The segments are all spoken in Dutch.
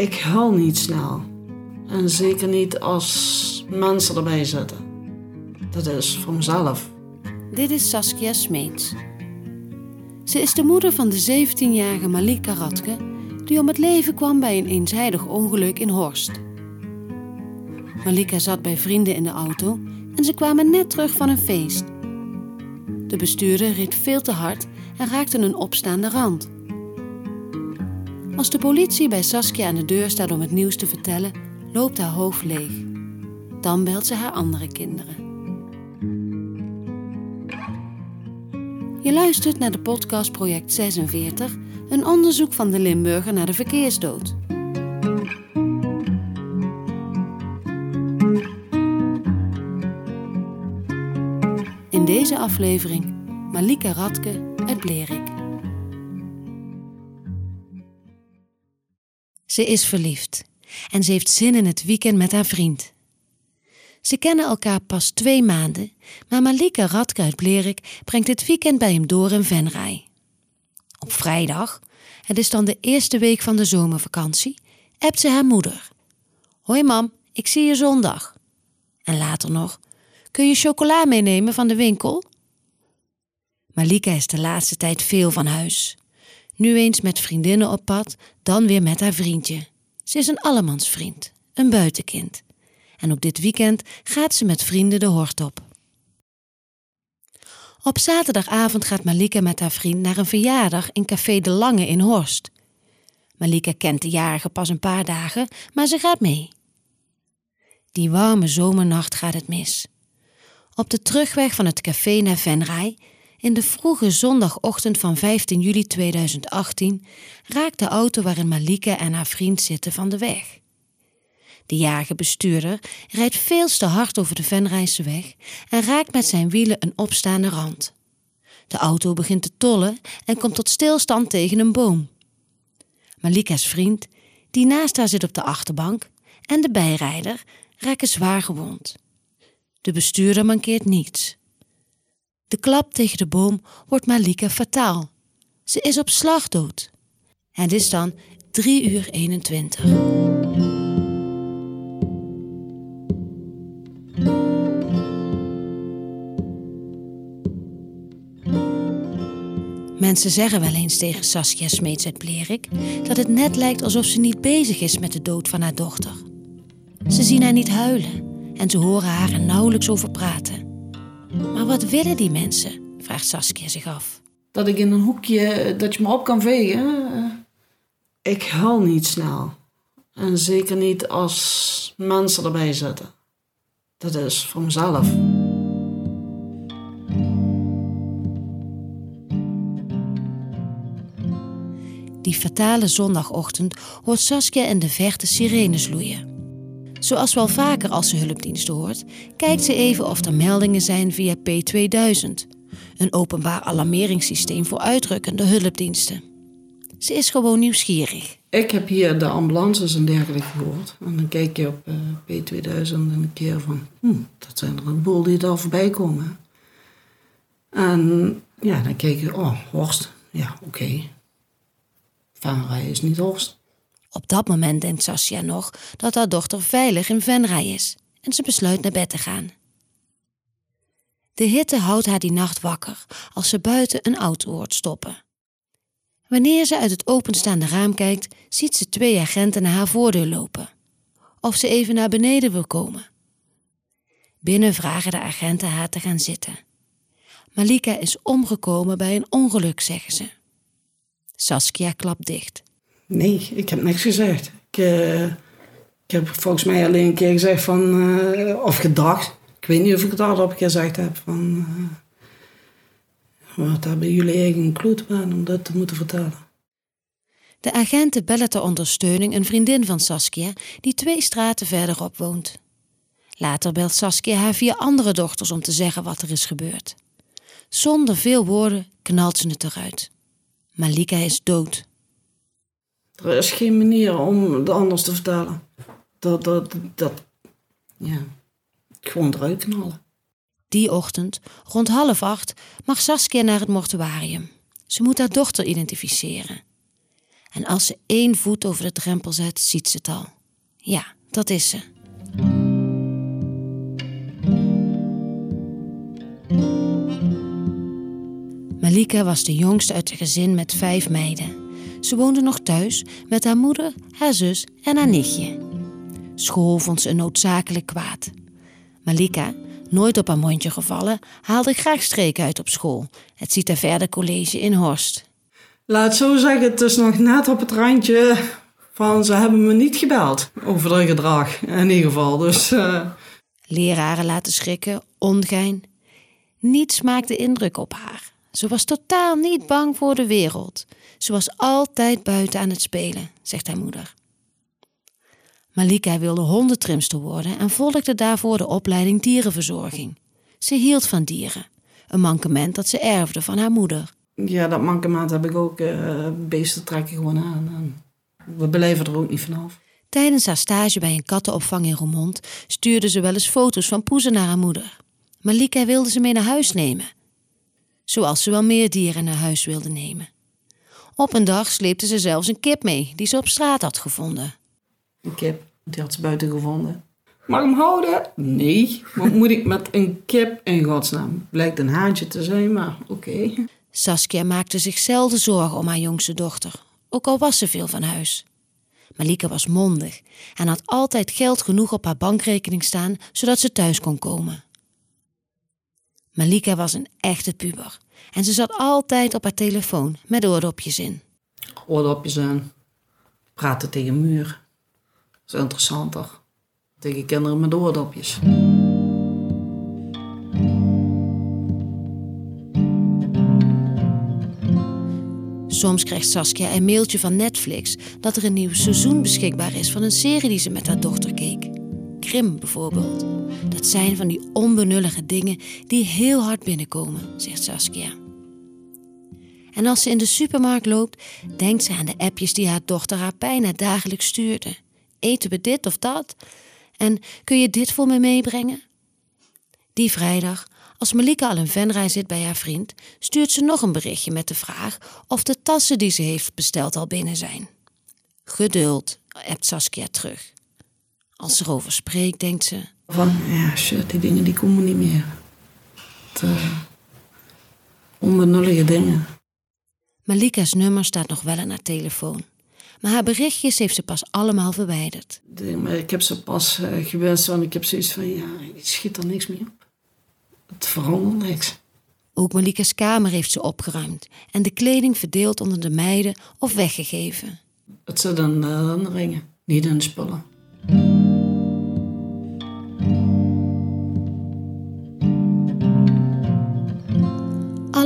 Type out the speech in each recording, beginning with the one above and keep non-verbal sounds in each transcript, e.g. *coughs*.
Ik huil niet snel. En zeker niet als mensen erbij zitten. Dat is voor mezelf. Dit is Saskia Smeets. Ze is de moeder van de 17-jarige Malika Radke, die om het leven kwam bij een eenzijdig ongeluk in Horst. Malika zat bij vrienden in de auto en ze kwamen net terug van een feest. De bestuurder reed veel te hard en raakte een opstaande rand. Als de politie bij Saskia aan de deur staat om het nieuws te vertellen, loopt haar hoofd leeg. Dan belt ze haar andere kinderen. Je luistert naar de podcast Project 46, een onderzoek van de Limburger naar de verkeersdood. In deze aflevering Malika Radke uit Blerik. Ze is verliefd en ze heeft zin in het weekend met haar vriend. Ze kennen elkaar pas twee maanden, maar Malika Radke uit Blerik brengt het weekend bij hem door in Venray. Op vrijdag, het is dan de eerste week van de zomervakantie, appt ze haar moeder. Hoi mam, ik zie je zondag. En later nog, kun je chocola meenemen van de winkel? Malika is de laatste tijd veel van huis. Nu eens met vriendinnen op pad, dan weer met haar vriendje. Ze is een allemansvriend, een buitenkind. En ook dit weekend gaat ze met vrienden de hort op. Op zaterdagavond gaat Malika met haar vriend naar een verjaardag in Café De Lange in Horst. Malika kent de jarige pas een paar dagen, maar ze gaat mee. Die warme zomernacht gaat het mis. Op de terugweg van het café naar Venray in de vroege zondagochtend van 15 juli 2018 raakt de auto waarin Malika en haar vriend zitten van de weg. De jarige bestuurder rijdt veel te hard over de Venrijseweg en raakt met zijn wielen een opstaande rand. De auto begint te tollen en komt tot stilstand tegen een boom. Malika's vriend, die naast haar zit op de achterbank, en de bijrijder raken zwaar gewond. De bestuurder mankeert niets. De klap tegen de boom wordt Malika fataal. Ze is op slag dood. Het is dan 3 uur 21. Mensen zeggen wel eens tegen Saskia Smeets uit Blerik dat het net lijkt alsof ze niet bezig is met de dood van haar dochter. Ze zien haar niet huilen en ze horen haar er nauwelijks over praten. Maar wat willen die mensen? vraagt Saskia zich af. Dat ik in een hoekje, dat je me op kan vegen. Ik huil niet snel. En zeker niet als mensen erbij zitten. Dat is voor mezelf. Die fatale zondagochtend hoort Saskia in de verte sirenes loeien. Zoals wel vaker als ze hulpdiensten hoort, kijkt ze even of er meldingen zijn via P2000, een openbaar alarmeringssysteem voor uitrukkende hulpdiensten. Ze is gewoon nieuwsgierig. Ik heb hier de ambulances en dergelijke gehoord. En dan kijk je op uh, P2000 en een keer van, hm, dat zijn er een boel die daar voorbij komen. En ja, dan kijk je, oh, Horst, ja, oké. Okay. Is niet Horst. Op dat moment denkt Saskia nog dat haar dochter veilig in Venray is en ze besluit naar bed te gaan. De hitte houdt haar die nacht wakker als ze buiten een auto hoort stoppen. Wanneer ze uit het openstaande raam kijkt, ziet ze twee agenten naar haar voordeur lopen. Of ze even naar beneden wil komen. Binnen vragen de agenten haar te gaan zitten. Malika is omgekomen bij een ongeluk, zeggen ze. Saskia klapt dicht. Nee, ik heb niks gezegd. Ik, uh, ik heb volgens mij alleen een keer gezegd van, uh, of gedacht. Ik weet niet of ik het hardop gezegd heb van... Uh, wat hebben jullie eigen kloot aan om dat te moeten vertellen? De agenten bellen ter ondersteuning een vriendin van Saskia die twee straten verderop woont. Later belt Saskia haar vier andere dochters om te zeggen wat er is gebeurd. Zonder veel woorden knalt ze het eruit. Malika is dood. Er is geen manier om het anders te vertellen. Dat, dat, dat, ja, gewoon eruit knallen. Die ochtend, rond half acht, mag Saskia naar het mortuarium. Ze moet haar dochter identificeren. En als ze één voet over de drempel zet, ziet ze het al. Ja, dat is ze. Malika was de jongste uit een gezin met vijf meiden. Ze woonde nog thuis met haar moeder, haar zus en haar nichtje. School vond ze een noodzakelijk kwaad. Malika, nooit op haar mondje gevallen, haalde graag streken uit op school. Het Citaverde College in Horst. Laat zo zeggen, het is nog net op het randje van ze hebben me niet gebeld over haar gedrag. In ieder geval, dus... Uh... Leraren laten schrikken, ongein. Niets maakte indruk op haar. Ze was totaal niet bang voor de wereld. Ze was altijd buiten aan het spelen, zegt haar moeder. Malika wilde hondentrimster worden en volgde daarvoor de opleiding dierenverzorging. Ze hield van dieren, een mankement dat ze erfde van haar moeder. Ja, dat mankement heb ik ook. Uh, beesten trekken gewoon aan. we beleven er ook niet vanaf. Tijdens haar stage bij een kattenopvang in Roermond stuurde ze wel eens foto's van poezen naar haar moeder. Malika wilde ze mee naar huis nemen. Zoals ze wel meer dieren naar huis wilde nemen. Op een dag sleepte ze zelfs een kip mee die ze op straat had gevonden. Een kip, die had ze buiten gevonden. Mag ik hem houden? Nee. Wat moet ik met een kip in godsnaam? Blijkt een haantje te zijn, maar oké. Saskia maakte zich zelden zorgen om haar jongste dochter, ook al was ze veel van huis. Malika was mondig en had altijd geld genoeg op haar bankrekening staan, zodat ze thuis kon komen. Malika was een echte puber en ze zat altijd op haar telefoon met oordopjes in. Oordopjes aan. Praten tegen muur. Dat is interessanter. Tegen kinderen met oordopjes. Soms krijgt Saskia een mailtje van Netflix dat er een nieuw seizoen beschikbaar is van een serie die ze met haar dochter keek. Krim bijvoorbeeld. Dat zijn van die onbenullige dingen die heel hard binnenkomen, zegt Saskia. En als ze in de supermarkt loopt, denkt ze aan de appjes die haar dochter haar bijna dagelijks stuurde. Eten we dit of dat? En kun je dit voor me meebrengen? Die vrijdag, als Malika al in Venray zit bij haar vriend, stuurt ze nog een berichtje met de vraag of de tassen die ze heeft besteld al binnen zijn. Geduld, appt Saskia terug. Als ze erover spreekt, denkt ze... Van, ja, shit, die dingen die komen niet meer. Te onbenullige dingen. Malika's nummer staat nog wel aan haar telefoon. Maar haar berichtjes heeft ze pas allemaal verwijderd. Ik heb ze pas uh, gewenst, want ik heb zoiets van, ja, ik schiet er niks meer op. Het verandert niks. Ook Malika's kamer heeft ze opgeruimd en de kleding verdeeld onder de meiden of weggegeven. Het zit in de ringen, niet in de spullen.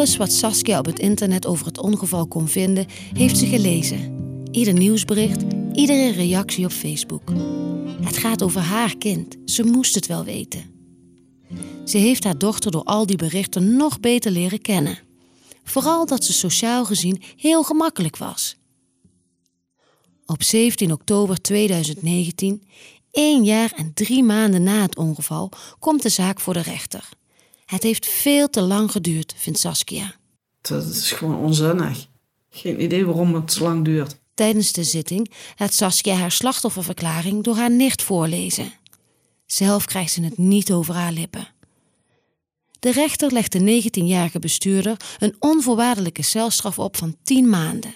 Alles wat Saskia op het internet over het ongeval kon vinden, heeft ze gelezen. Ieder nieuwsbericht, iedere reactie op Facebook. Het gaat over haar kind. Ze moest het wel weten. Ze heeft haar dochter door al die berichten nog beter leren kennen. Vooral dat ze sociaal gezien heel gemakkelijk was. Op 17 oktober 2019, één jaar en drie maanden na het ongeval, komt de zaak voor de rechter. Het heeft veel te lang geduurd, vindt Saskia. Dat is gewoon onzinnig. Geen idee waarom het zo lang duurt. Tijdens de zitting laat Saskia haar slachtofferverklaring door haar nicht voorlezen. Zelf krijgt ze het niet over haar lippen. De rechter legt de 19-jarige bestuurder een onvoorwaardelijke celstraf op van 10 maanden.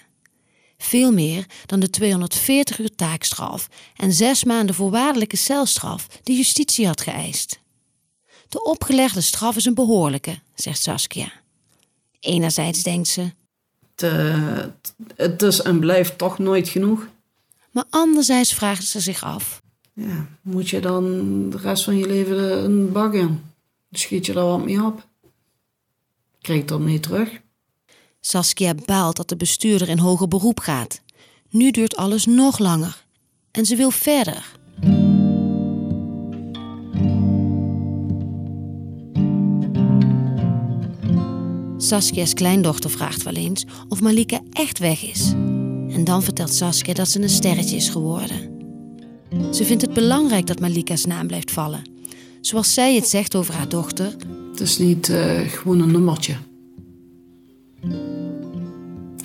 Veel meer dan de 240 uur taakstraf en 6 maanden voorwaardelijke celstraf die justitie had geëist. De opgelegde straf is een behoorlijke, zegt Saskia. Enerzijds denkt ze. het is en blijft toch nooit genoeg. Maar anderzijds vraagt ze zich af. Ja, moet je dan de rest van je leven een bak in? Schiet je daar wat mee op? Krijg je dan mee terug? Saskia baalt dat de bestuurder in hoger beroep gaat. Nu duurt alles nog langer. En ze wil verder. Saskia's kleindochter vraagt wel eens of Malika echt weg is. En dan vertelt Saskia dat ze een sterretje is geworden. Ze vindt het belangrijk dat Malika's naam blijft vallen. Zoals zij het zegt over haar dochter. Het is niet uh, gewoon een nummertje.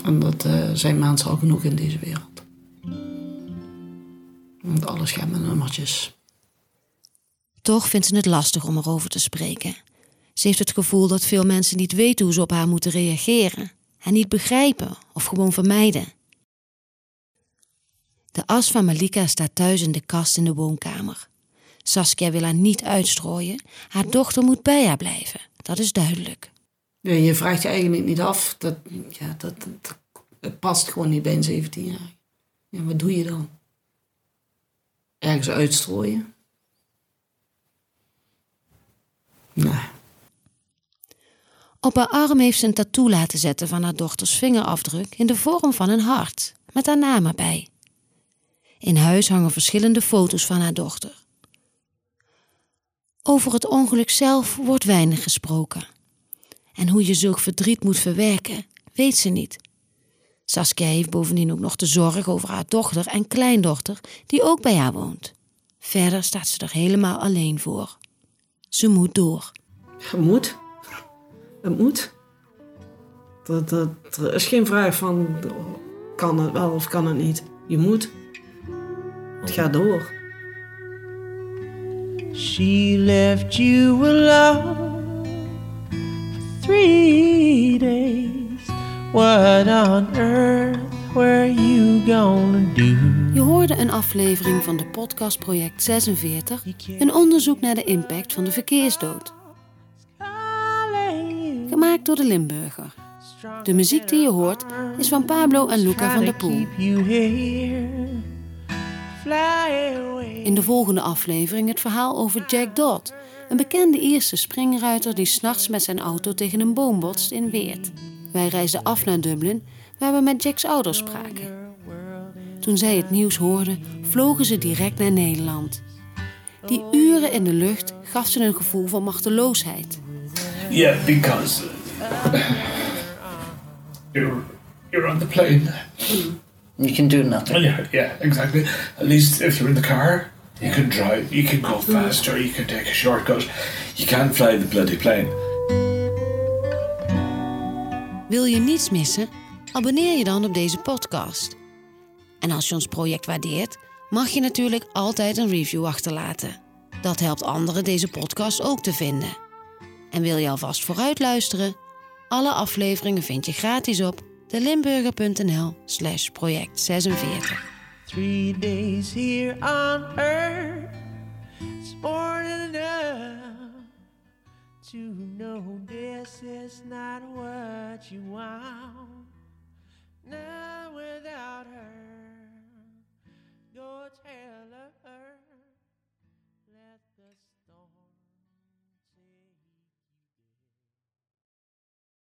En dat eh, zijn mensen al genoeg in deze wereld. Want alles gaat met nummertjes. Toch vindt ze het lastig om erover te spreken. Ze heeft het gevoel dat veel mensen niet weten hoe ze op haar moeten reageren, en niet begrijpen of gewoon vermijden. De as van Malika staat thuis in de kast in de woonkamer. Saskia wil haar niet uitstrooien. Haar dochter moet bij haar blijven. Dat is duidelijk. Je vraagt je eigenlijk niet af. Dat, ja, dat, dat, het past gewoon niet bij een 17 jaar. Ja, wat doe je dan? Ergens uitstrooien? Nee. Op haar arm heeft ze een tattoo laten zetten van haar dochters vingerafdruk in de vorm van een hart, met haar naam erbij. In huis hangen verschillende foto's van haar dochter. Over het ongeluk zelf wordt weinig gesproken. En hoe je zulk verdriet moet verwerken, weet ze niet. Saskia heeft bovendien ook nog de zorg over haar dochter en kleindochter, die ook bij haar woont. Verder staat ze er helemaal alleen voor. Ze moet door. Moet. Het moet. Dat, dat, er is geen vraag van kan het wel of kan het niet. Je moet. Het gaat door. She left you alone for three days. What on earth were you gonna do? Je hoorde een aflevering van de podcast Project 46, een onderzoek naar de impact van de verkeersdood. Gemaakt door de Limburger. De muziek die je hoort is van Pablo en Luca van der Poel. In de volgende aflevering het verhaal over Jack Dodd, een bekende Ierse springruiter die s'nachts met zijn auto tegen een boom botst in Weert. Wij reisden af naar Dublin, waar we met Jacks ouders spraken. Toen zij het nieuws hoorden, vlogen ze direct naar Nederland. Die uren in de lucht gaf ze een gevoel van machteloosheid. Yeah, because *coughs* you're you're on the plane. You can do nothing. Yeah, yeah, exactly. At least if you're in the car, you can drive. You can go faster. You can take a shortcut. You can't fly the bloody plane. Wil je niets missen? Abonneer je dan op deze podcast. En als je ons project waardeert, mag je natuurlijk altijd een review achterlaten. Dat helpt anderen deze podcast ook te vinden. En wil je alvast vooruit luisteren? Alle afleveringen vind je gratis op delimburger.nl slash project 46. Three days here on earth is more than enough to know this is not what you want. Now without her, go tell her.